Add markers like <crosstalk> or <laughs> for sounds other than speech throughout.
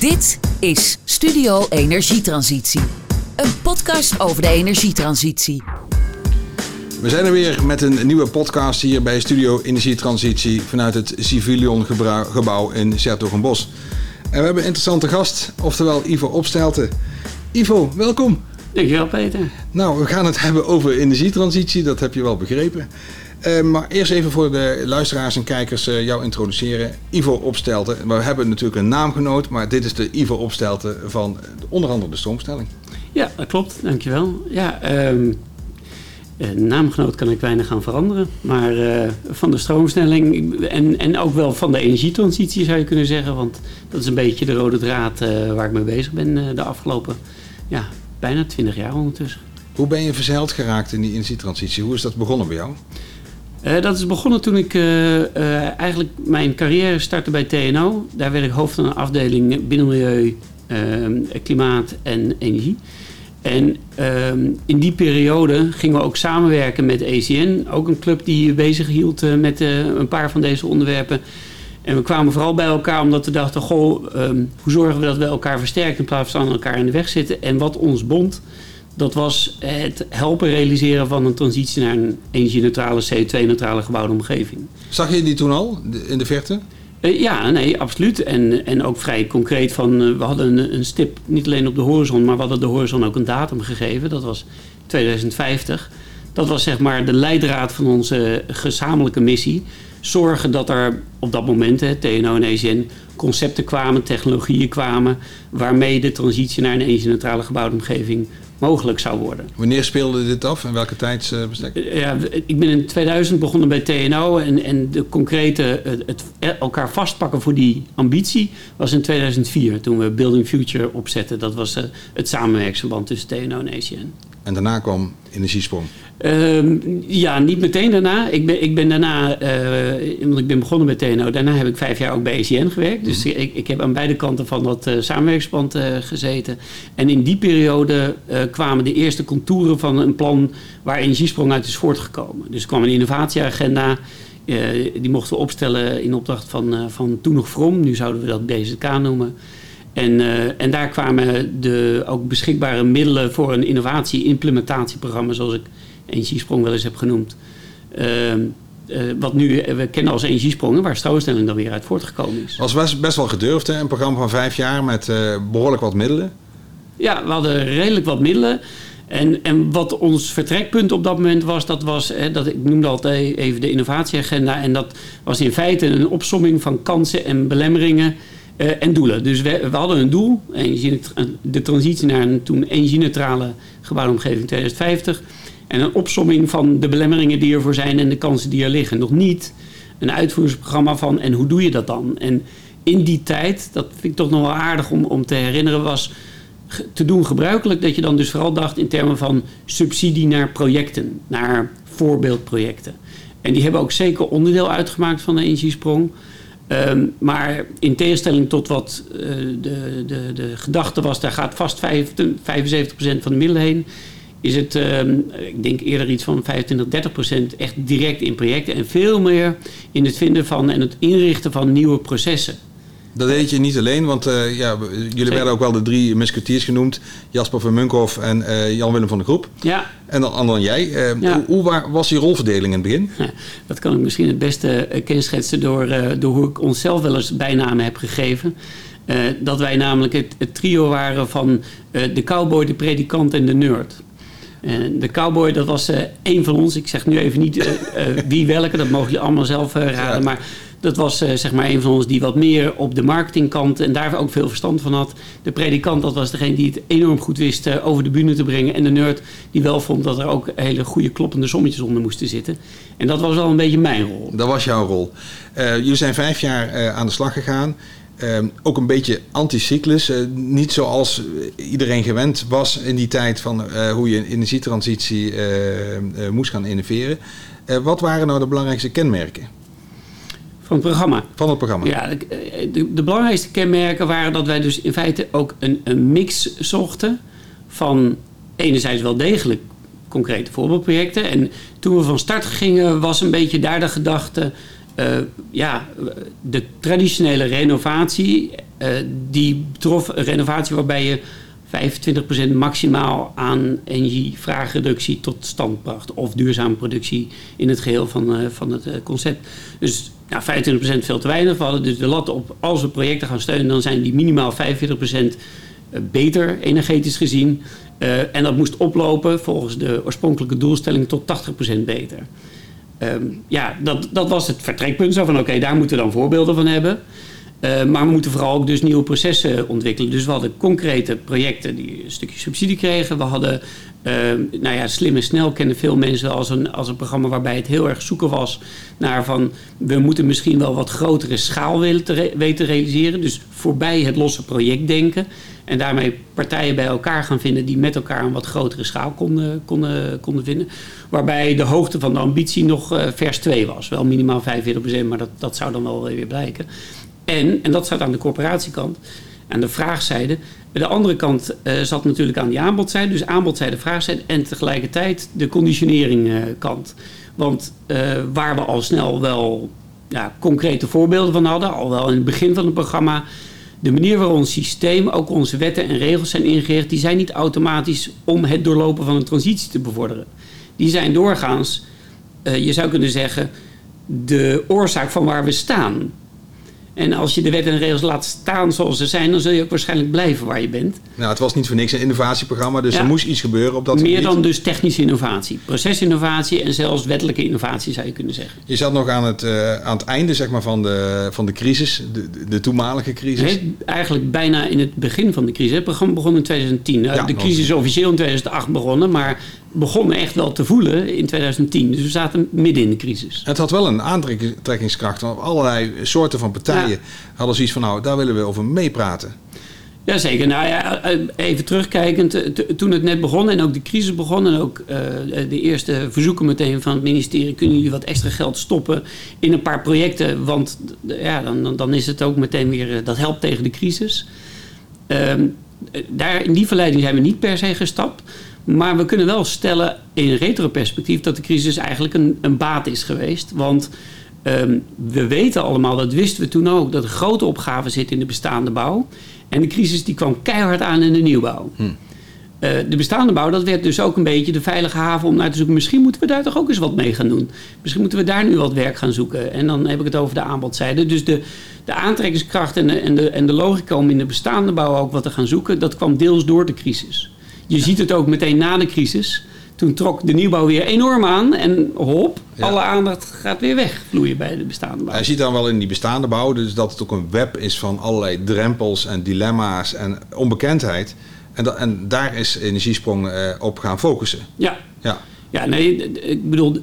Dit is Studio Energietransitie. Een podcast over de energietransitie. We zijn er weer met een nieuwe podcast hier bij Studio Energietransitie vanuit het Civilion gebouw in Sertogenbos. En we hebben een interessante gast, oftewel Ivo Opstelten. Ivo, welkom. Dankjewel Peter. Nou, we gaan het hebben over energietransitie, dat heb je wel begrepen. Uh, maar eerst even voor de luisteraars en kijkers uh, jou introduceren. Ivo Opstelten. We hebben natuurlijk een naamgenoot, maar dit is de Ivo Opstelten van onder andere de stroomstelling. Ja, dat klopt. Dankjewel. Ja, um, naamgenoot kan ik weinig gaan veranderen. Maar uh, van de stroomstelling en, en ook wel van de energietransitie zou je kunnen zeggen. Want dat is een beetje de rode draad waar ik mee bezig ben de afgelopen ja, bijna 20 jaar ondertussen. Hoe ben je verzeild geraakt in die energietransitie? Hoe is dat begonnen bij jou? Uh, dat is begonnen toen ik uh, uh, eigenlijk mijn carrière startte bij TNO. Daar werd ik hoofd van een afdeling binnenmilieu, klimaat en energie. En in die periode gingen we ook samenwerken met ECN, ook een club die bezig hield met een paar van deze onderwerpen. En we kwamen vooral bij elkaar omdat we dachten: goh, um, hoe zorgen we dat we elkaar versterken in plaats van elkaar in de weg zitten? En wat ons bond, dat was het helpen realiseren van een transitie naar een energie-neutrale, CO2-neutrale gebouwde omgeving. Zag je die toen al in de verte? Uh, ja, nee, absoluut. En, en ook vrij concreet van, uh, we hadden een, een, stip niet alleen op de horizon, maar we hadden de horizon ook een datum gegeven. Dat was 2050. Dat was zeg maar de leidraad van onze gezamenlijke missie. Zorgen dat er op dat moment, hè, TNO en ECN, concepten kwamen, technologieën kwamen, waarmee de transitie naar een energie-neutrale gebouwde omgeving mogelijk zou worden. Wanneer speelde dit af en welke tijdsbestek? Ja, ik ben in 2000 begonnen bij TNO en, en de concrete, het elkaar vastpakken voor die ambitie was in 2004 toen we Building Future opzetten. Dat was eh, het samenwerksverband tussen TNO en ECN. En daarna kwam Energiesprong? Uh, ja, niet meteen daarna. Ik ben, ik ben daarna, uh, want ik ben begonnen met TNO. Daarna heb ik vijf jaar ook bij ECN gewerkt. Dus mhm. ik, ik heb aan beide kanten van dat uh, samenwerksband uh, gezeten. En in die periode kwamen de eerste contouren van een plan waar Energiesprong uit is voortgekomen. Dus er kwam een innovatieagenda. die mochten we opstellen in opdracht van, van toen nog From. Nu zouden we dat BZK noemen. En, uh, en daar kwamen de ook beschikbare middelen voor een innovatie-implementatieprogramma, zoals ik Energiesprong wel eens heb genoemd. Uh, uh, wat nu we kennen als Energiesprongen, waar stroomstelling dan weer uit voortgekomen is. Was best, best wel gedurfd, hè? een programma van vijf jaar met behoorlijk wat middelen. Ja, we hadden redelijk wat middelen. En, en wat ons vertrekpunt op dat moment was, dat was, hè, dat, ik noemde altijd even de innovatieagenda. En dat was in feite een opsomming van kansen en belemmeringen uh, en doelen. Dus we, hadden een doel, de transitie naar een toen energie-neutrale gebouwde omgeving 2050. En een opsomming van de belemmeringen die er voor zijn en de kansen die er liggen. Nog niet een uitvoeringsprogramma van en hoe doe je dat dan? En in die tijd, dat vind ik toch nog wel aardig om, om te herinneren, was te doen gebruikelijk dat je dan dus vooral dacht in termen van subsidie naar projecten, naar voorbeeldprojecten. En die hebben ook zeker onderdeel uitgemaakt van de energiesprong. Um, maar in tegenstelling tot wat uh, de, de, de gedachte was, daar gaat vast 5, 75% van de middelen heen. Is het, um, ik denk eerder iets van 25, 30% echt direct in projecten. En veel meer in het vinden van en het inrichten van nieuwe processen. Dat deed je niet alleen, want uh, ja, jullie werden ook wel de drie musketeers genoemd. Jasper van Munkhoff en uh, Jan-Willem van de Groep. Ja. En dan, dan jij. Uh, ja. Hoe, hoe was die rolverdeling in het begin? Ja, dat kan ik misschien het beste kenschetsen door, door hoe ik onszelf wel eens bijnamen heb gegeven. dat wij namelijk het, het trio waren van de cowboy, de predikant en de nerd. En de cowboy, dat was één van ons. Ik zeg nu even niet wie welke, dat mogen jullie allemaal zelf raden. Ja. Maar dat was uh, zeg maar een van ons die wat meer op de marketingkant en daar ook veel verstand van had. De predikant, dat was degene die het enorm goed wist uh, over de bühne te brengen. En de nerd die wel vond dat er ook hele goede kloppende sommetjes onder moesten zitten. En dat was wel een beetje mijn rol. Dat was jouw rol. Uh, jullie zijn vijf jaar aan de slag gegaan. Uh, ook een beetje anticyclus. Uh, niet zoals iedereen gewend was in die tijd van uh, hoe je een energietransitie moest gaan innoveren. wat waren nou de belangrijkste kenmerken? Van het programma? Van het programma. Ja, de, de, belangrijkste kenmerken waren dat wij dus in feite ook een, een mix zochten van enerzijds wel degelijk concrete voorbeeldprojecten. En toen we van start gingen was een beetje daar de gedachte... Uh, ja, de traditionele renovatie die betrof een renovatie waarbij je 25% maximaal aan energievraagreductie tot stand bracht. Of duurzame productie in het geheel van, van het concept. Dus nou, 25% veel te weinig. We hadden dus de lat op, als we projecten gaan steunen, dan zijn die minimaal 45% beter energetisch gezien. Uh, en dat moest oplopen volgens de oorspronkelijke doelstelling tot 80% beter. Um, ja, dat, dat was het vertrekpunt. Zo van oké, daar moeten we dan voorbeelden van hebben. Uh, maar we moeten vooral ook dus nieuwe processen ontwikkelen. Dus we hadden concrete projecten die een stukje subsidie kregen. We hadden, uh, nou ja, Slim en Snel kennen veel mensen als een, als een programma waarbij het heel erg zoeken was naar van... we moeten misschien wel wat grotere schaal weten te realiseren. Dus voorbij het losse project denken. En daarmee partijen bij elkaar gaan vinden die met elkaar een wat grotere schaal konden, konden, konden vinden. Waarbij de hoogte van de ambitie nog uh, vers 2 was. Wel minimaal 45%, maar dat, dat zou dan wel weer blijken. En, en dat staat aan de corporatiekant, aan de vraagzijde. De andere kant uh, zat natuurlijk aan die aanbodzijde. Dus aanbodzijde, vraagzijde en tegelijkertijd de conditioneringkant. Uh, Want uh, waar we al snel wel ja, concrete voorbeelden van hadden, al wel in het begin van het programma de manier waarop ons systeem, ook onze wetten en regels zijn ingericht, die zijn niet automatisch om het doorlopen van een transitie te bevorderen. Die zijn doorgaans, je zou kunnen zeggen, de oorzaak van waar we staan. En als je de wetten en regels laat staan zoals ze zijn, dan zul je ook waarschijnlijk blijven waar je bent. Nou, het was niet voor niks een innovatieprogramma, dus ja. er moest iets gebeuren op dat Meer gebied. dan dus technische innovatie, procesinnovatie en zelfs wettelijke innovatie zou je kunnen zeggen. Je zat nog aan het, uh, aan het einde zeg maar, van, de, van de crisis, de, de toenmalige crisis. Nee, eigenlijk bijna in het begin van de crisis. Het programma begon in 2010. Ja, de crisis is officieel in 2008 begonnen, maar begonnen echt wel te voelen in 2010. Dus we zaten midden in de crisis. Het had wel een aantrekkingskracht. Want allerlei soorten van partijen ja. hadden zoiets van... nou, daar willen we over meepraten. Jazeker. Nou ja, even terugkijkend. Toen het net begon en ook de crisis begon... en ook uh, de eerste verzoeken meteen van het ministerie... kunnen jullie wat extra geld stoppen in een paar projecten... want ja, dan, dan is het ook meteen weer... dat helpt tegen de crisis. Um, daar, in die verleiding zijn we niet per se gestapt... Maar we kunnen wel stellen in retro-perspectief dat de crisis eigenlijk een, een baat is geweest. Want um, we weten allemaal, dat wisten we toen ook, dat er grote opgaven zitten in de bestaande bouw. En de crisis die kwam keihard aan in de nieuwbouw. Hm. Uh, de bestaande bouw, dat werd dus ook een beetje de veilige haven om naar te zoeken. Misschien moeten we daar toch ook eens wat mee gaan doen. Misschien moeten we daar nu wat werk gaan zoeken. En dan heb ik het over de aanbodzijde. Dus de, de aantrekkingskracht en de, en, de, en de logica om in de bestaande bouw ook wat te gaan zoeken, dat kwam deels door de crisis. Je ziet het ook meteen na de crisis. Toen trok de nieuwbouw weer enorm aan. En hop, ja. alle aandacht gaat weer wegvloeien bij de bestaande bouw. Je ziet dan wel in die bestaande bouw dus dat het ook een web is van allerlei drempels en dilemma's en onbekendheid. En, dat, en daar is Energiesprong uh, op gaan focussen. Ja. Ja, ja nee, ik bedoel...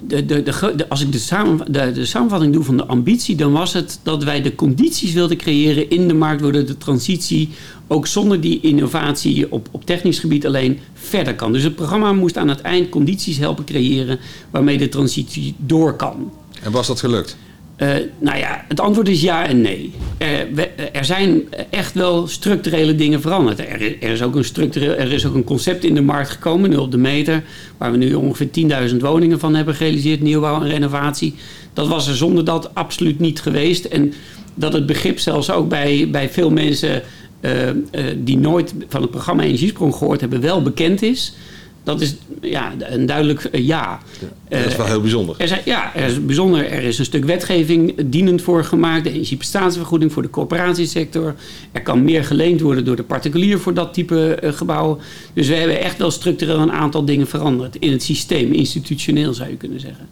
De, de, de, als ik de, samen, de, samenvatting doe van de ambitie, dan was het dat wij de condities wilden creëren in de markt, waardoor de transitie ook zonder die innovatie op, op technisch gebied alleen verder kan. Dus het programma moest aan het eind condities helpen creëren waarmee de transitie door kan. En was dat gelukt? Uh, nou ja, het antwoord is ja en nee. Er, er zijn echt wel structurele dingen veranderd. Er, is ook een structureel, er is ook een concept in de markt gekomen, 0 op de meter, waar we nu ongeveer 10.000 woningen van hebben gerealiseerd, nieuwbouw en renovatie. Dat was er zonder dat absoluut niet geweest. En dat het begrip zelfs ook bij, bij veel mensen uh, uh, die nooit van het programma Energiesprong gehoord hebben, wel bekend is. Dat is ja, een duidelijk uh, ja. ja. Dat is wel heel bijzonder. Er zijn, ja, er is bijzonder. Er is een stuk wetgeving dienend voor gemaakt. De energieprestatievergoeding voor de corporatiesector. Er kan meer geleend worden door de particulier voor dat type uh, gebouwen. Dus we hebben echt wel structureel een aantal dingen veranderd. In het systeem, institutioneel zou je kunnen zeggen.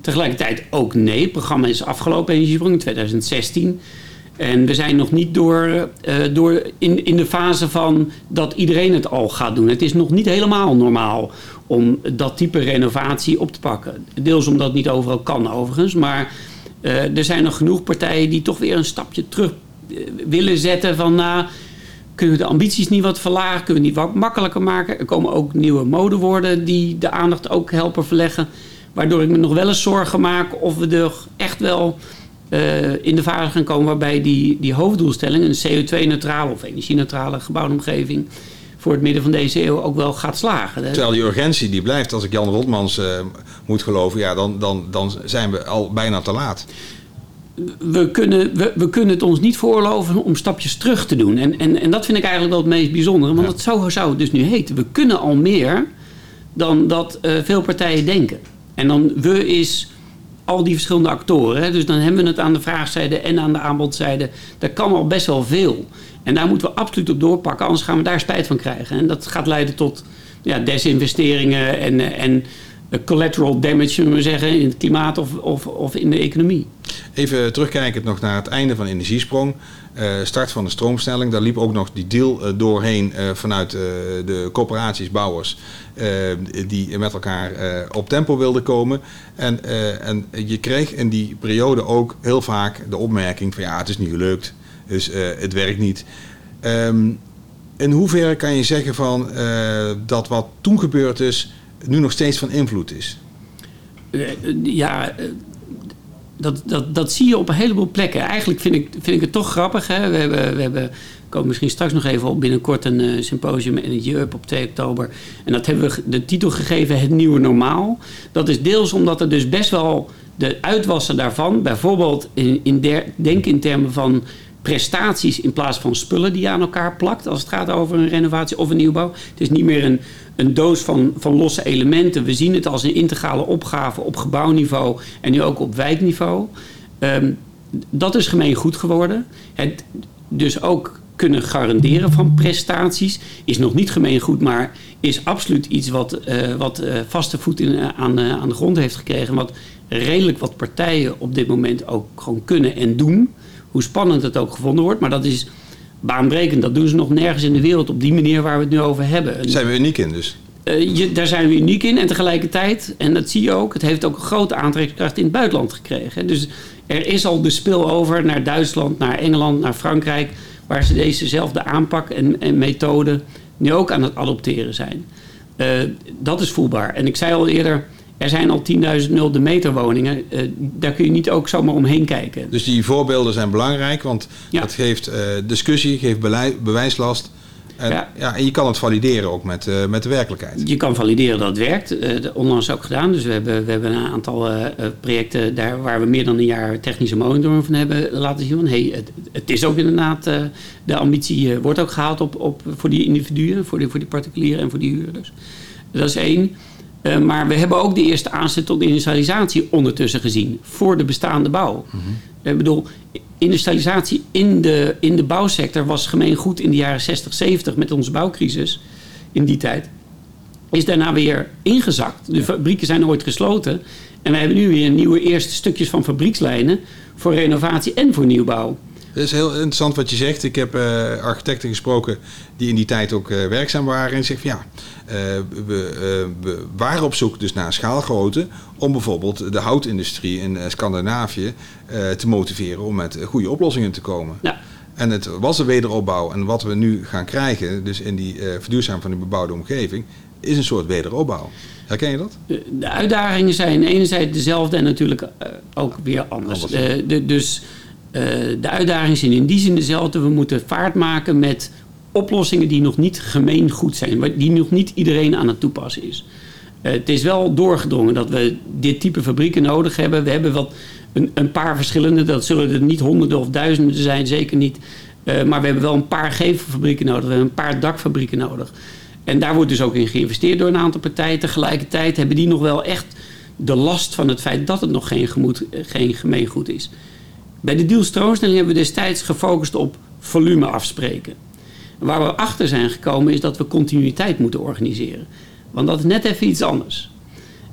Tegelijkertijd ook nee. Het programma is afgelopen Energiesprong in 2016. En we zijn nog niet door, uh, door in, in de fase van dat iedereen het al gaat doen. Het is nog niet helemaal normaal om dat type renovatie op te pakken. Deels omdat het niet overal kan overigens. Maar uh, er zijn nog genoeg partijen die toch weer een stapje terug uh, willen zetten van... Nou, kunnen we de ambities niet wat verlagen? Kunnen we niet wat makkelijker maken? Er komen ook nieuwe modewoorden die de aandacht ook helpen verleggen. Waardoor ik me nog wel eens zorgen maak of we er echt wel uh, in de fase gaan komen waarbij die, die hoofddoelstelling, een CO2-neutrale of energie-neutrale gebouwde omgeving, voor het midden van deze eeuw ook wel gaat slagen. Terwijl die urgentie die blijft, als ik Jan Rotmans uh, moet geloven, ja, dan, dan, dan zijn we al bijna te laat. we kunnen, we, we kunnen het ons niet veroorloven om stapjes terug te doen. En, en, en dat vind ik eigenlijk wel het meest bijzondere. Want dat zo zou het dus nu heten. We kunnen al meer dan dat uh, veel partijen denken. En dan we is al die verschillende actoren. Hè? Dus dan hebben we het aan de vraagzijde en aan de aanbodzijde. Daar kan al best wel veel. En daar moeten we absoluut op doorpakken, anders gaan we daar spijt van krijgen. En dat gaat leiden tot ja, desinvesteringen en, en collateral damage, zullen we zeggen, in het klimaat of, of, of in de economie. Even terugkijkend nog naar het einde van Energiesprong. Uh, start van de stroomstelling. Daar liep ook nog die deal uh, doorheen vanuit de coöperaties, bouwers. die met elkaar op tempo wilden komen. En, en je kreeg in die periode ook heel vaak de opmerking van ja, het is niet gelukt. Dus het werkt niet. Um, in hoeverre kan je zeggen van dat wat toen gebeurd is, nu nog steeds van invloed is? ja, dat, dat, dat zie je op een heleboel plekken. Eigenlijk vind ik, vind ik het toch grappig. Hè? We hebben, we hebben komen misschien straks nog even op binnenkort een symposium Energy Up op 2 oktober. En dat hebben we de titel gegeven Het Nieuwe Normaal. Dat is deels omdat er dus best wel de uitwassen daarvan, bijvoorbeeld in, in denk in termen van prestaties in plaats van spullen die je aan elkaar plakt als het gaat over een renovatie of een nieuwbouw. Het is niet meer een, een doos van, van losse elementen. We zien het als een integrale opgave op gebouwniveau en nu ook op wijkniveau. Um, dat is gemeen goed geworden. Het, dus ook kunnen garanderen van prestaties is nog niet gemeen goed, maar is absoluut iets wat, uh, wat uh, vaste voet in, uh, aan, aan de grond heeft gekregen. Wat redelijk wat partijen op dit moment ook gewoon kunnen en doen. Hoe spannend het ook gevonden wordt, maar dat is baanbrekend. Dat doen ze nog nergens in de wereld op die manier waar we het nu over hebben. Daar zijn we uniek in dus? Uh, je, daar zijn we uniek in. En tegelijkertijd, en dat zie je ook, het heeft ook een grote aantrekkingskracht in het buitenland gekregen. Dus er is al de spil over naar Duitsland, naar Engeland, naar Frankrijk, waar ze dezezelfde aanpak en, en methode nu ook aan het adopteren zijn. Uh, dat is voelbaar. En ik zei al eerder, er zijn al 10.000 nulde meter woningen. Uh, daar kun je niet ook zomaar omheen kijken. Dus die voorbeelden zijn belangrijk, want ja. het geeft uh, discussie, geeft beleid, bewijslast. En, ja. ja. en je kan het valideren ook met, uh, met de werkelijkheid. Je kan valideren dat het werkt. onlangs ook gedaan. Dus we hebben, we hebben een aantal projecten daar waar we meer dan een jaar technische monitoring van hebben laten zien. Van, hey, het, het is ook inderdaad, de ambitie wordt ook gehaald op, op, voor die individuen, voor die, voor die particulieren en voor die huurders. Dat is één. Uh, maar we hebben ook de eerste aanzet tot industrialisatie ondertussen gezien voor de bestaande bouw. Mm -hmm. Ik bedoel, industrialisatie in de, in de bouwsector was gemeen goed in de jaren 60, 70 met onze bouwcrisis in die tijd. Is daarna weer ingezakt. De fabrieken zijn ooit gesloten. En we hebben nu weer nieuwe eerste stukjes van fabriekslijnen voor renovatie en voor nieuwbouw. Het is heel interessant wat je zegt. Ik heb uh, architecten gesproken die in die tijd ook uh, werkzaam waren. En zeggen van ja, uh, we, we, waren op zoek dus naar schaalgrootte om bijvoorbeeld de houtindustrie in Scandinavië te motiveren om met goede oplossingen te komen. Ja. En het was een wederopbouw. En wat we nu gaan krijgen, dus in die verduurzaming van de bebouwde omgeving, is een soort wederopbouw. Herken je dat? De uitdagingen zijn enerzijds dezelfde en natuurlijk ook weer anders. anders. De, dus de uitdagingen zijn in die zin dezelfde. We moeten vaart maken met oplossingen die nog niet gemeengoed zijn, die nog niet iedereen aan het toepassen is. Uh, het is wel doorgedrongen dat we dit type fabrieken nodig hebben. We hebben wat, een, een paar verschillende, dat zullen er niet honderden of duizenden zijn, zeker niet. Uh, maar we hebben wel een paar gevelfabrieken nodig, we hebben een paar dakfabrieken nodig. En daar wordt dus ook in geïnvesteerd door een aantal partijen. Tegelijkertijd hebben die nog wel echt de last van het feit dat het nog geen, gemoed, geen gemeengoed is. Bij de deal stroomstelling hebben we destijds gefocust op volume afspreken. waar we achter zijn gekomen is dat we continuïteit moeten organiseren. Want dat is net even iets anders.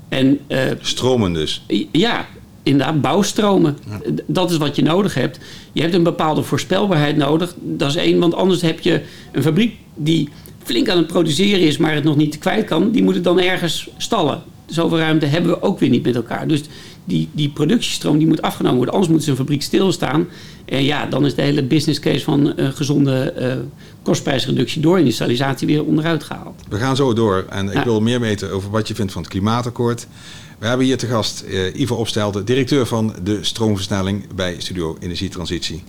En, uh, Stromen dus? Ja, inderdaad, bouwstromen. Ja. Dat is wat je nodig hebt. Je hebt een bepaalde voorspelbaarheid nodig. Dat is één, want anders heb je een fabriek die flink aan het produceren is, maar het nog niet kwijt kan. Die moet het dan ergens stallen. Zoveel ruimte hebben we ook weer niet met elkaar. Dus die, die productiestroom die moet afgenomen worden. Anders moet zijn fabriek stilstaan. En ja, dan is de hele business case van uh, gezonde uh, kostprijsreductie door industrialisatie weer onderuit gehaald. We gaan zo door. En ik ja. wil meer weten over wat je vindt van het klimaatakkoord. We hebben hier te gast uh, Ivo Opstelde, directeur van de stroomversnelling bij Studio Energietransitie.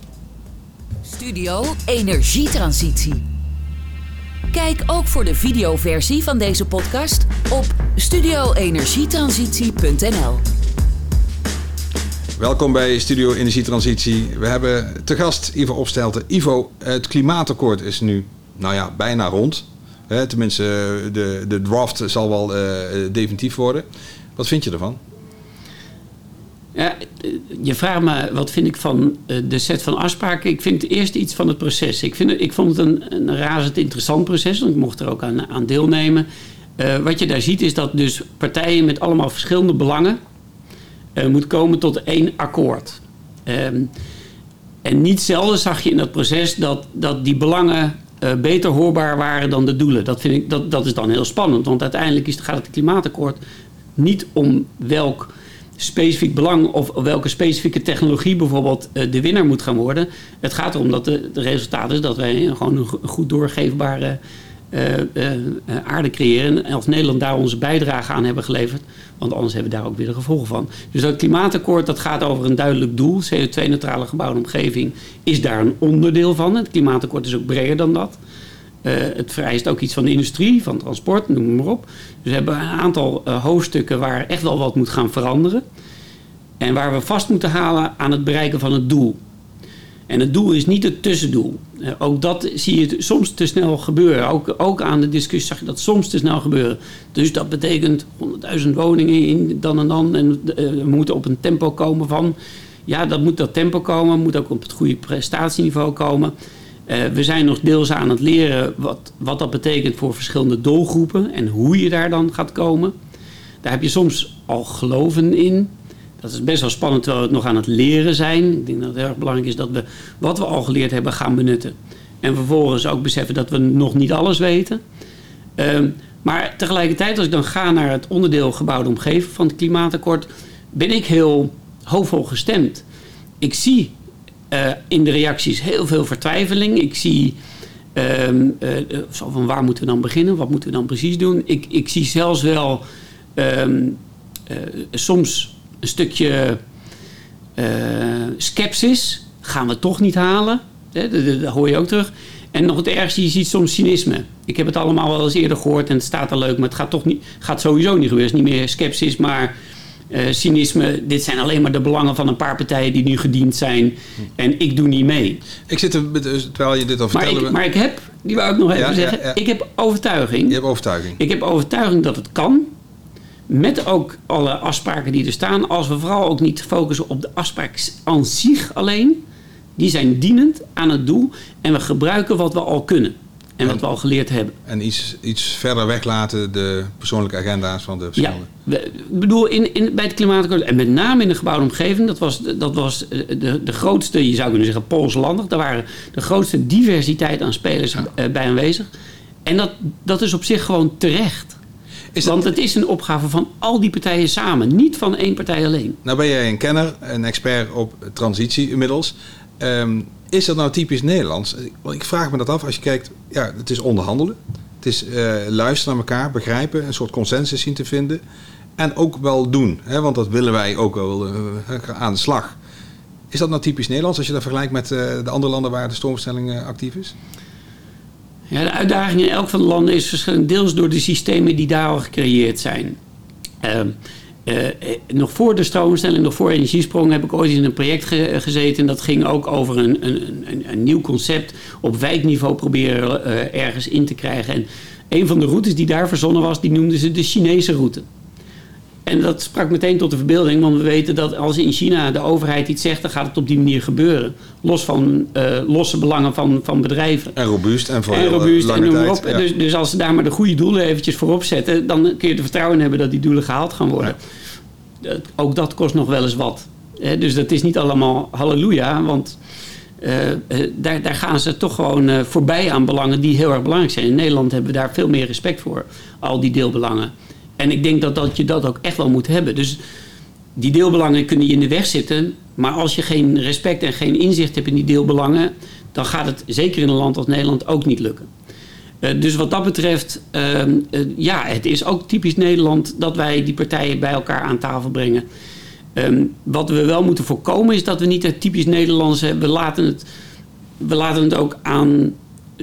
Studio Energietransitie. Kijk ook voor de videoversie van deze podcast op studioenergietransitie.nl. Welkom bij Studio Energietransitie. We hebben te gast Ivo Opstelten. Ivo, het klimaatakkoord is nu nou ja, bijna rond. Tenminste, de, de draft zal wel uh, definitief worden. Wat vind je ervan? Ja, je vraagt me wat vind ik van eh, de set van afspraken. Ik vind eerst iets van het proces. Ik, vind, ik vond het een, een razend interessant proces. Want ik mocht er ook aan, aan deelnemen. Uh, wat je daar ziet is dat dus partijen met allemaal verschillende belangen... Uh, moet komen tot één akkoord. Um, en niet zelden zag je in dat proces dat, dat die belangen uh, beter hoorbaar waren dan de doelen. Dat, vind ik, dat, dat is dan heel spannend. Want uiteindelijk is, gaat het klimaatakkoord niet om welk specifiek belang of welke specifieke technologie bijvoorbeeld uh, de winnaar moet gaan worden. Het gaat erom dat de resultaat is dat wij gewoon een goed doorgeefbare aarde creëren. En als Nederland daar onze bijdrage aan hebben geleverd, want anders hebben we daar ook weer de gevolgen van. Dus dat klimaatakkoord dat gaat over een duidelijk doel. CO2-neutrale gebouwde omgeving is daar een onderdeel van. Het klimaatakkoord is ook breder dan dat. Uh, het vereist ook iets van de industrie, van transport, noem maar op. Dus we hebben een aantal uh, hoofdstukken waar echt wel wat moet gaan veranderen. En waar we vast moeten halen aan het bereiken van het doel. En het doel is niet het tussendoel. Uh, ook dat zie je soms te snel gebeuren. Ook, ook aan de discussie zag je dat soms te snel gebeuren. Dus dat betekent 100.000 woningen in dan en dan. En we moeten op een tempo komen van... Ja, dat moet dat tempo komen. Moet ook op het goede prestatieniveau komen. Uh, we zijn nog deels aan het leren wat, wat dat betekent voor verschillende doelgroepen en hoe je daar dan gaat komen. Daar heb je soms al geloven in. Dat is best wel spannend terwijl we het nog aan het leren zijn. Ik denk dat het erg belangrijk is dat we wat we al geleerd hebben gaan benutten. En vervolgens ook beseffen dat we nog niet alles weten. Uh, maar tegelijkertijd, als ik dan ga naar het onderdeel gebouwde omgeving van het klimaatakkoord, ben ik heel hoopvol gestemd. Ik zie uh, in de reacties heel veel vertwijfeling. Ik zie um, uh, van waar moeten we dan beginnen? Wat moeten we dan precies doen? Ik, ik zie zelfs wel um, uh, soms een stukje skepsis. Gaan we toch niet halen? Dat, dat, dat hoor je ook terug. En nog het ergste, je ziet soms cynisme. Ik heb het allemaal wel eens eerder gehoord en het staat er leuk, maar het gaat toch niet, gaat sowieso niet gebeuren. Het is niet meer skepsis, maar uh, cynisme. Dit zijn alleen maar de belangen van een paar partijen die nu gediend zijn. En ik doe niet mee. Ik zit er, terwijl je dit al vertelde... Maar ik, maar ik heb, die wou ik nog even Ja, zeggen. ja, ja. Ik heb overtuiging. Je hebt overtuiging. Ik heb overtuiging dat het kan. Met ook alle afspraken die er staan. Als we vooral ook niet focussen op de afspraak aan zich alleen. Die zijn dienend aan het doel. En we gebruiken wat we al kunnen. En wat we al geleerd hebben. En iets, iets verder weglaten de persoonlijke agenda's van de Ja, verschillende... we- ik bedoel, in, in, bij het klimaatakkoord, en met name in de gebouwde omgeving, dat was, dat was eh, de, de grootste, je zou kunnen zeggen, Poolslandig. Daar waren de grootste diversiteit aan spelers eh, bij aanwezig. En dat, dat is op zich gewoon terecht. Is Want het is een opgave van al die partijen samen, niet van één partij alleen. Nou ben jij een kenner, een expert op transitie inmiddels. Ehm, is dat nou typisch Nederlands? Want ik vraag me dat af als je kijkt, ja, het is onderhandelen. Het is eh, luisteren naar elkaar, begrijpen, een soort consensus zien te vinden. En ook wel doen, hè, want dat willen wij ook wel eh, aan de slag. Is dat nou typisch Nederlands als je dat vergelijkt met eh, de andere landen waar de stroomstelling actief is? Ja, de uitdaging in elk van de landen is verschillend, deels door de systemen die daar al gecreëerd zijn. Ehm, eh, eh, nog voor de stroomstelling, nog voor energiesprong, heb ik ooit in een project ge- gezeten. En dat ging ook over een, een, een, een nieuw concept op wijkniveau proberen eh, ergens in te krijgen. En een van de routes die daar verzonnen was, die noemden ze de Chinese route. En dat sprak meteen tot de verbeelding, want we weten dat als in China de overheid iets zegt, dan gaat het op die manier gebeuren. Los van eh, losse belangen van, van bedrijven. En robuust en voor En eh, robuust en lange noem maar tijd. op. ja. Dus, dus als ze daar maar de goede doelen eventjes voorop zetten, dan kun je er vertrouwen in hebben dat die doelen gehaald gaan worden. Dat- ook dat kost nog wel eens wat. Dus dat is niet allemaal halleluja, want eh, daar, daar gaan ze toch gewoon voorbij aan belangen die heel erg belangrijk zijn. In Nederland hebben we daar veel meer respect voor, al die deelbelangen. En ik denk dat, dat je dat ook echt wel moet hebben. Dus die deelbelangen kunnen je in de weg zitten. Maar als je geen respect en geen inzicht hebt in die deelbelangen, dan gaat het zeker in een land als Nederland ook niet lukken. Eh, dus wat dat betreft, ehm, eh, ja, het is ook typisch Nederland dat wij die partijen bij elkaar aan tafel brengen. Ehm, wat we wel moeten voorkomen is dat we niet het typisch Nederlandse, we laten het, we laten het ook aan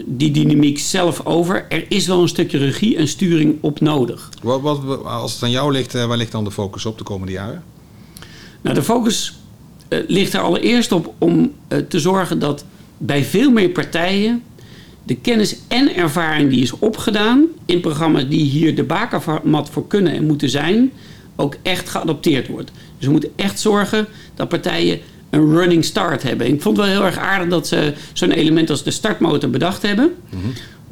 die dynamiek zelf over. Er is wel een stukje regie en sturing op nodig. Wat, wat, als het aan jou ligt, eh, waar ligt dan de focus op de komende jaren? Nou, de focus eh, ligt er allereerst op om eh, te zorgen dat bij veel meer partijen de kennis en ervaring die is opgedaan in programma's die hier de bakermat voor kunnen en moeten zijn, ook echt geadopteerd wordt. Dus we moeten echt zorgen dat partijen een running start hebben. Ik vond het wel heel erg aardig dat ze zo'n element als de startmotor bedacht hebben.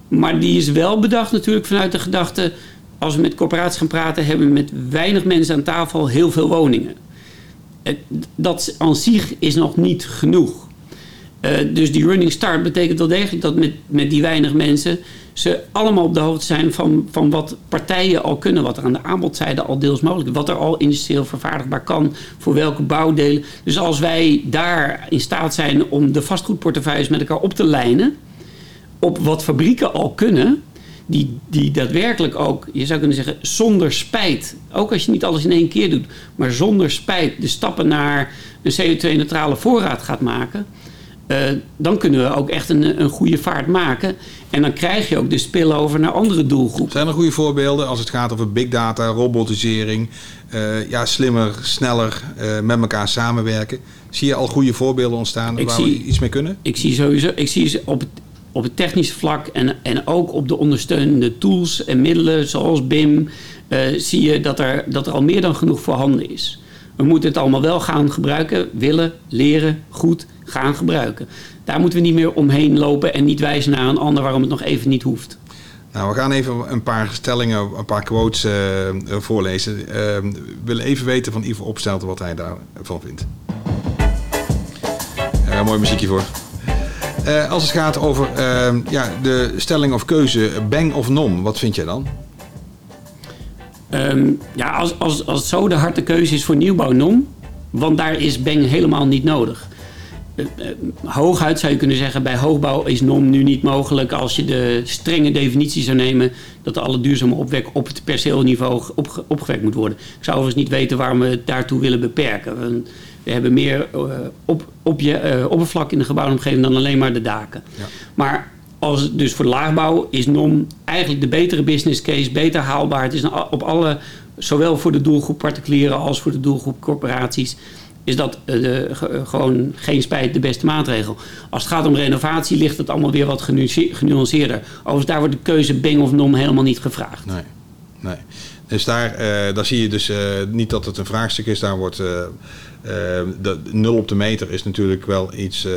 Maar die is wel bedacht natuurlijk vanuit de gedachte... als we met corporaties gaan praten... hebben we met weinig mensen aan tafel heel veel woningen. Eh, Dat aan zich is nog niet genoeg. Eh, dus die running start betekent wel degelijk dat met, met die weinig mensen... ze allemaal op de hoogte zijn van, van wat partijen al kunnen... wat er aan de aanbodzijde al deels mogelijk is... wat er al industrieel vervaardigbaar kan, voor welke bouwdelen. Dus als wij daar in staat zijn om de vastgoedportefeuilles met elkaar op te lijnen... op wat fabrieken al kunnen... Die, die daadwerkelijk ook, je zou kunnen zeggen, zonder spijt... ook als je niet alles in één keer doet... maar zonder spijt de stappen naar een CO2-neutrale voorraad gaat maken... Uh, dan kunnen we ook echt een, een goede vaart maken. En dan krijg je ook de spillover naar andere doelgroepen. Zijn er goede voorbeelden als het gaat over big data, robotisering, uh, ja, slimmer, sneller uh, met elkaar samenwerken? Zie je al goede voorbeelden ontstaan ik waar zie, we iets mee kunnen? Ik zie sowieso, ik zie op het, op het technische vlak en, en ook op de ondersteunende tools en middelen zoals BIM, zie je dat er, dat er al meer dan genoeg voorhanden is. We moeten het allemaal wel gaan gebruiken, willen, leren, goed gaan gebruiken. Daar moeten we niet meer omheen lopen en niet wijzen naar een ander waarom het nog even niet hoeft. Nou, we gaan even een paar stellingen, een paar quotes uh, voorlezen. Uh, we willen even weten van Ivo Opstelten wat hij daarvan vindt. Uh, mooi muziekje voor. Uh, als het gaat over ja, de stelling of keuze, bang of nom, wat vind jij dan? Um, ja, als, als, als zo de harde keuze is voor nieuwbouw nom, want daar is bang helemaal niet nodig. Uh, uh, hooguit zou je kunnen zeggen, bij hoogbouw is NOM nu niet mogelijk als je de strenge definitie zou nemen dat alle duurzame opwek op het perceelniveau op, opgewekt moet worden. Ik zou overigens niet weten waarom we het daartoe willen beperken. We, hebben meer uh, op, op je, oppervlak in de gebouwomgeving dan alleen maar de daken. Ja. Maar als, dus voor de laagbouw is NOM eigenlijk de betere business case, beter haalbaar. Het is op alle, zowel voor de doelgroep particulieren als voor de doelgroep corporaties, is dat uh, de, gewoon geen spijt de beste maatregel. Als het gaat om renovatie ligt het allemaal weer wat genuanceerder. Overigens, daar wordt de keuze Bing of NOM helemaal niet gevraagd. Nee, nee. Dus daar, uh, daar zie je dus uh, niet dat het een vraagstuk is. Daar wordt uh, de nul op de meter is natuurlijk wel iets uh,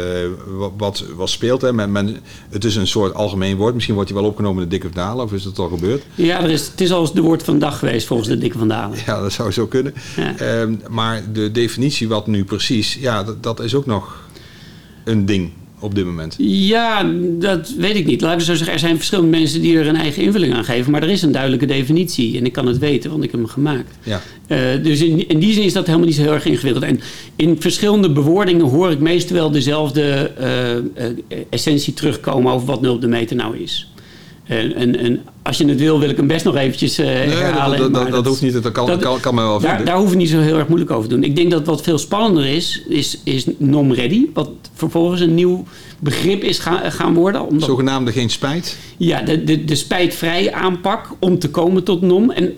wat, wat speelt. Hè. Men, men, het is een soort algemeen woord. Misschien wordt hij wel opgenomen in de Dikke van Dalen. Of is dat al gebeurd? Ja, er is, het is al de woord van de dag geweest volgens de Dikke van Dalen. Ja, dat zou zo kunnen. Ja. Uh, maar de definitie wat nu precies... Ja, dat, dat is ook nog een ding op dit moment? Ja, dat weet ik niet. Laten we zo zeggen, er zijn verschillende mensen die er een eigen invulling aan geven. Maar er is een duidelijke definitie. En ik kan het weten, want ik heb hem gemaakt. Ja. Uh, dus in, in die zin is dat helemaal niet zo heel erg ingewikkeld. En in verschillende bewoordingen hoor ik meestal wel dezelfde uh, uh, essentie terugkomen over wat 0 op de meter nou is. En, en, en, als je het wil, wil ik hem best nog eventjes uh, nee, herhalen. Dat, dat, dat, dat, hoeft niet, dat kan, kan, kan men wel daar, vinden. Daar hoeven we niet zo heel erg moeilijk over te doen. Ik denk dat wat veel spannender is, is, is NOM-ready. Wat vervolgens een nieuw begrip is gaan, gaan worden. Omdat, Zogenaamde geen spijt? Ja, de, de, de spijtvrij aanpak om te komen tot NOM. En,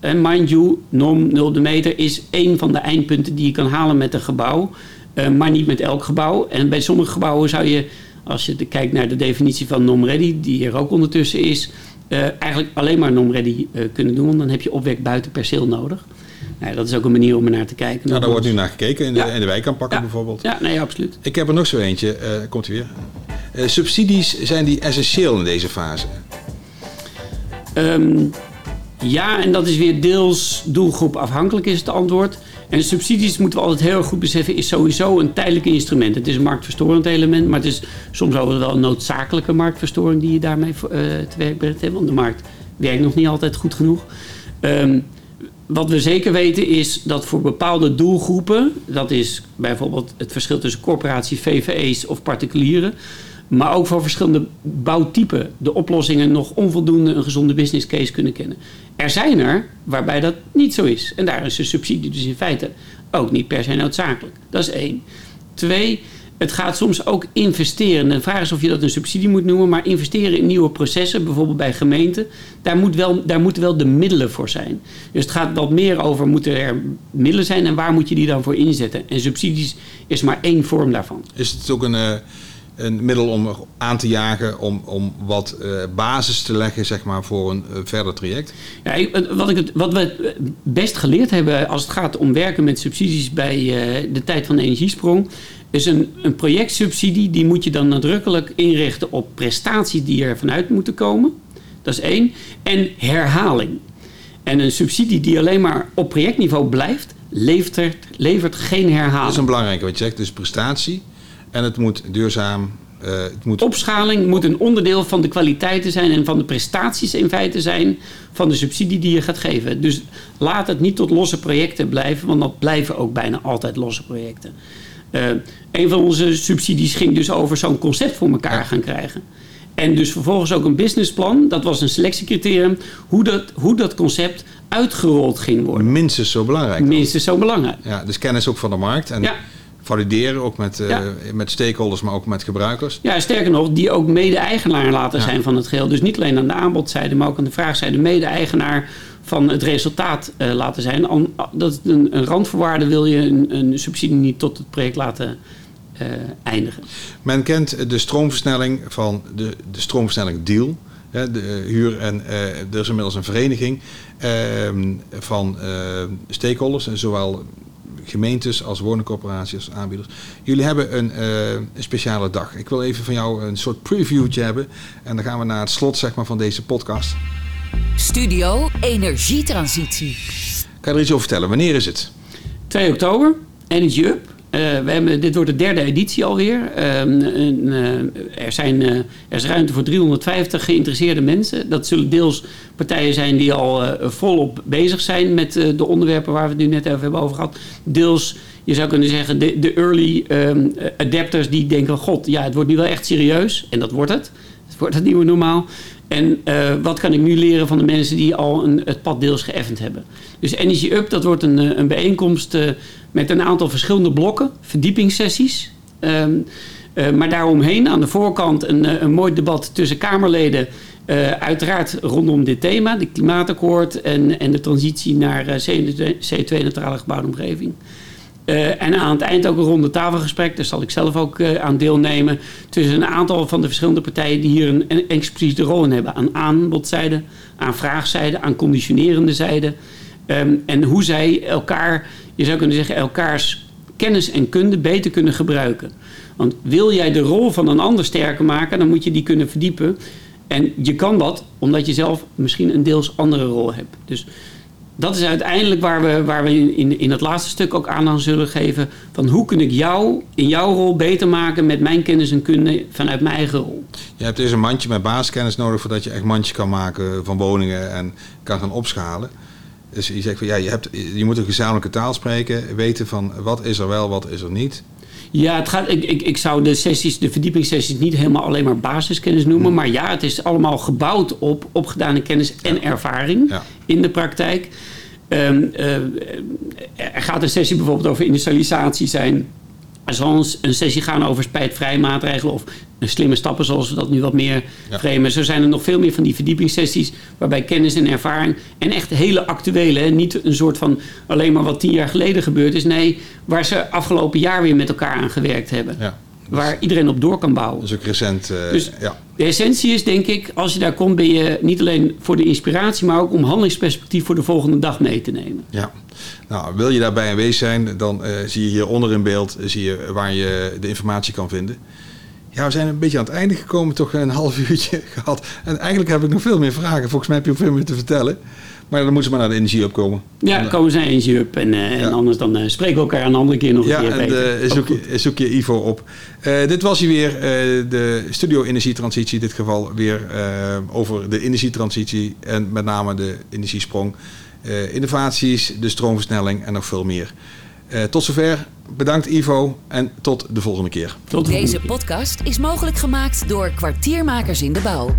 en mind you, NOM 0 de meter is één van de eindpunten die je kan halen met een gebouw. Uh, maar niet met elk gebouw. En bij sommige gebouwen zou je als je kijkt naar de definitie van NOM-ready, die er ook ondertussen is, uh, eigenlijk alleen maar NOM-ready uh, kunnen doen. Want dan heb je opwek buiten perceel nodig. Nou, dat is ook een manier om er naar te kijken. Nou, daar wordt nu naar gekeken in de, ja. in de wijkaanpakken ja. bijvoorbeeld. Ja, nee, absoluut. Ik heb er nog zo eentje. Uh, komt u weer. subsidies, zijn die essentieel in deze fase? Um, ja, en dat is weer deels doelgroep afhankelijk is het antwoord. En subsidies moeten we altijd heel erg goed beseffen, is sowieso een tijdelijk instrument. Het is een marktverstorend element, maar het is soms ook wel een noodzakelijke marktverstoring die je daarmee uh, te werk brengt. Want de markt werkt nog niet altijd goed genoeg. Um, wat we zeker weten is dat voor bepaalde doelgroepen, dat is bijvoorbeeld het verschil tussen corporaties, VVE's of particulieren, maar ook voor verschillende bouwtypen de oplossingen nog onvoldoende een gezonde business case kunnen kennen. Er zijn er waarbij dat niet zo is. En daar is de subsidie dus in feite ook niet per se noodzakelijk. Dat is één. Twee, het gaat soms ook investeren. De vraag is of je dat een subsidie moet noemen, maar investeren in nieuwe processen, bijvoorbeeld bij gemeenten, daar, moet wel, daar moeten wel de middelen voor zijn. Dus het gaat wat meer over, moeten er middelen zijn en waar moet je die dan voor inzetten? En subsidies is maar één vorm daarvan. Is het ook een, uh, een middel om aan te jagen, om, om wat uh, basis te leggen zeg maar, voor een uh, verder traject? Ja, wat, ik het, wat we best geleerd hebben als het gaat om werken met subsidies bij de tijd van de energiesprong, is een, een projectsubsidie, die moet je dan nadrukkelijk inrichten op prestaties die er vanuit moeten komen. Dat is één. En herhaling. En een subsidie die alleen maar op projectniveau blijft, levert, levert geen herhaling. Dat is een belangrijke wat je zegt. Dus prestatie en het moet duurzaam. Uh, het moet... Opschaling moet een onderdeel van de kwaliteiten zijn en van de prestaties in feite zijn van de subsidie die je gaat geven. Dus laat het niet tot losse projecten blijven, want dat blijven ook bijna altijd losse projecten. Uh, een van onze subsidies ging dus over zo'n concept voor elkaar gaan krijgen. En dus vervolgens ook een businessplan. Dat was een selectiecriterium. Hoe dat, hoe dat concept uitgerold ging worden. Minstens zo belangrijk. Minstens zo belangrijk. Ja, dus kennis ook van de markt. En ja. Valideren ook met, uh, ja. met stakeholders, maar ook met gebruikers. Ja, sterker nog, die ook mede-eigenaar laten ja. zijn van het geheel. Dus niet alleen aan de aanbodzijde, maar ook aan de vraagzijde. Mede-eigenaar van het resultaat uh, laten zijn. Dat is een, een randvoorwaarde wil je een, een subsidie niet tot het project laten uh, eindigen. Men kent de stroomversnelling van de, de stroomversnelling deal. Hè, de huur en er is inmiddels een vereniging uh, van stakeholders, zowel gemeentes als woningcorporaties als aanbieders. Jullie hebben een, een, speciale dag. Ik wil even van jou een soort previewtje hebben. En dan gaan we naar het slot zeg maar, van deze podcast. Studio Energietransitie. Kan je er iets over vertellen? Wanneer is het? 2 oktober, Energy Up. Uh, we hebben, dit wordt de derde editie alweer. Uh, uh, er, zijn, er is ruimte voor 350 geïnteresseerde mensen. Dat zullen deels partijen zijn die al volop bezig zijn met de onderwerpen waar we het nu net even hebben over gehad. Deels, je zou kunnen zeggen, de, de early um, adapters die denken: God, ja, het wordt nu wel echt serieus. En dat wordt het. Het wordt het nieuwe normaal. En uh, wat kan ik nu leren van de mensen die al een, het pad deels geëffend hebben? Dus Energy Up, dat wordt een, een bijeenkomst uh, met een aantal verschillende blokken, verdiepingssessies. Um, uh, maar daaromheen aan de voorkant een, een mooi debat tussen Kamerleden. uiteraard rondom dit thema, de klimaatakkoord en, en de transitie naar CO2-neutrale gebouwde omgeving. Uh, en aan het eind ook een ronde tafelgesprek, daar zal ik zelf ook uh, aan deelnemen. Tussen een aantal van de verschillende partijen die hier een, expliciete rol in hebben. Aan aanbodzijde, aan vraagzijde, aan conditionerende zijde. Um, en hoe zij elkaar, je zou kunnen zeggen, elkaars kennis en kunde beter kunnen gebruiken. Want wil jij de rol van een ander sterker maken, dan moet je die kunnen verdiepen. En je kan dat omdat je zelf misschien een deels andere rol hebt. Dus dat is uiteindelijk waar we, waar we in, in het laatste stuk ook aan zullen geven. Van hoe kun ik jou in jouw rol beter maken met mijn kennis en kunde vanuit mijn eigen rol. Je hebt dus een mandje met basiskennis nodig voordat je echt mandje kan maken van woningen en kan gaan opschalen. Dus je zegt van ja, je, hebt, je moet een gezamenlijke taal spreken, weten van wat is er wel, wat is er niet. Ja, het gaat, ik, ik, ik zou de sessies, de verdiepingssessies niet helemaal alleen maar basiskennis noemen. Hmm. Maar ja, het is allemaal gebouwd op opgedane kennis en ja. ervaring ja. in de praktijk. Um, uh, er gaat een sessie bijvoorbeeld over industrialisatie zijn. Zal een sessie gaan over spijtvrij maatregelen of slimme stappen zoals we dat nu wat meer ja. framen. Zo zijn er nog veel meer van die verdiepingssessies waarbij kennis en ervaring en echt hele actuele, hè, niet een soort van alleen maar wat tien jaar geleden gebeurd is. Nee, waar ze afgelopen jaar weer met elkaar aan gewerkt hebben. Ja. Waar iedereen op door kan bouwen. Dat is ook recent. Uh, dus ja. de essentie is denk ik, als je daar komt ben je niet alleen voor de inspiratie, maar ook om handelingsperspectief voor de volgende dag mee te nemen. Ja. Nou, wil je daarbij aanwezig zijn, dan uh, zie je hieronder in beeld zie je waar je de informatie kan vinden. Ja, we zijn een beetje aan het einde gekomen, toch een half <laughs> uurtje gehad. En eigenlijk heb ik nog veel meer vragen. Volgens mij heb je ook veel meer te vertellen. Maar dan moeten ze maar naar de energie opkomen. Ja, dan komen ze naar energie up. En, uh, ja. en anders dan uh, spreken we elkaar een andere keer nog ja, een keer. Ja, en uh, zoek, je, zoek je Ivo op. dit was hier weer de Studio Energietransitie. In dit geval weer over de energietransitie. En met name de energiesprong. innovaties, de stroomversnelling en nog veel meer. Uh, tot zover. Bedankt Ivo en tot de volgende keer. Tot de Deze podcast is mogelijk gemaakt door kwartiermakers in de bouw.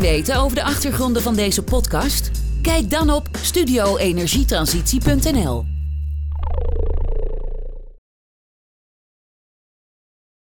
Weten over de achtergronden van deze podcast? Kijk dan op studioenergietransitie.nl.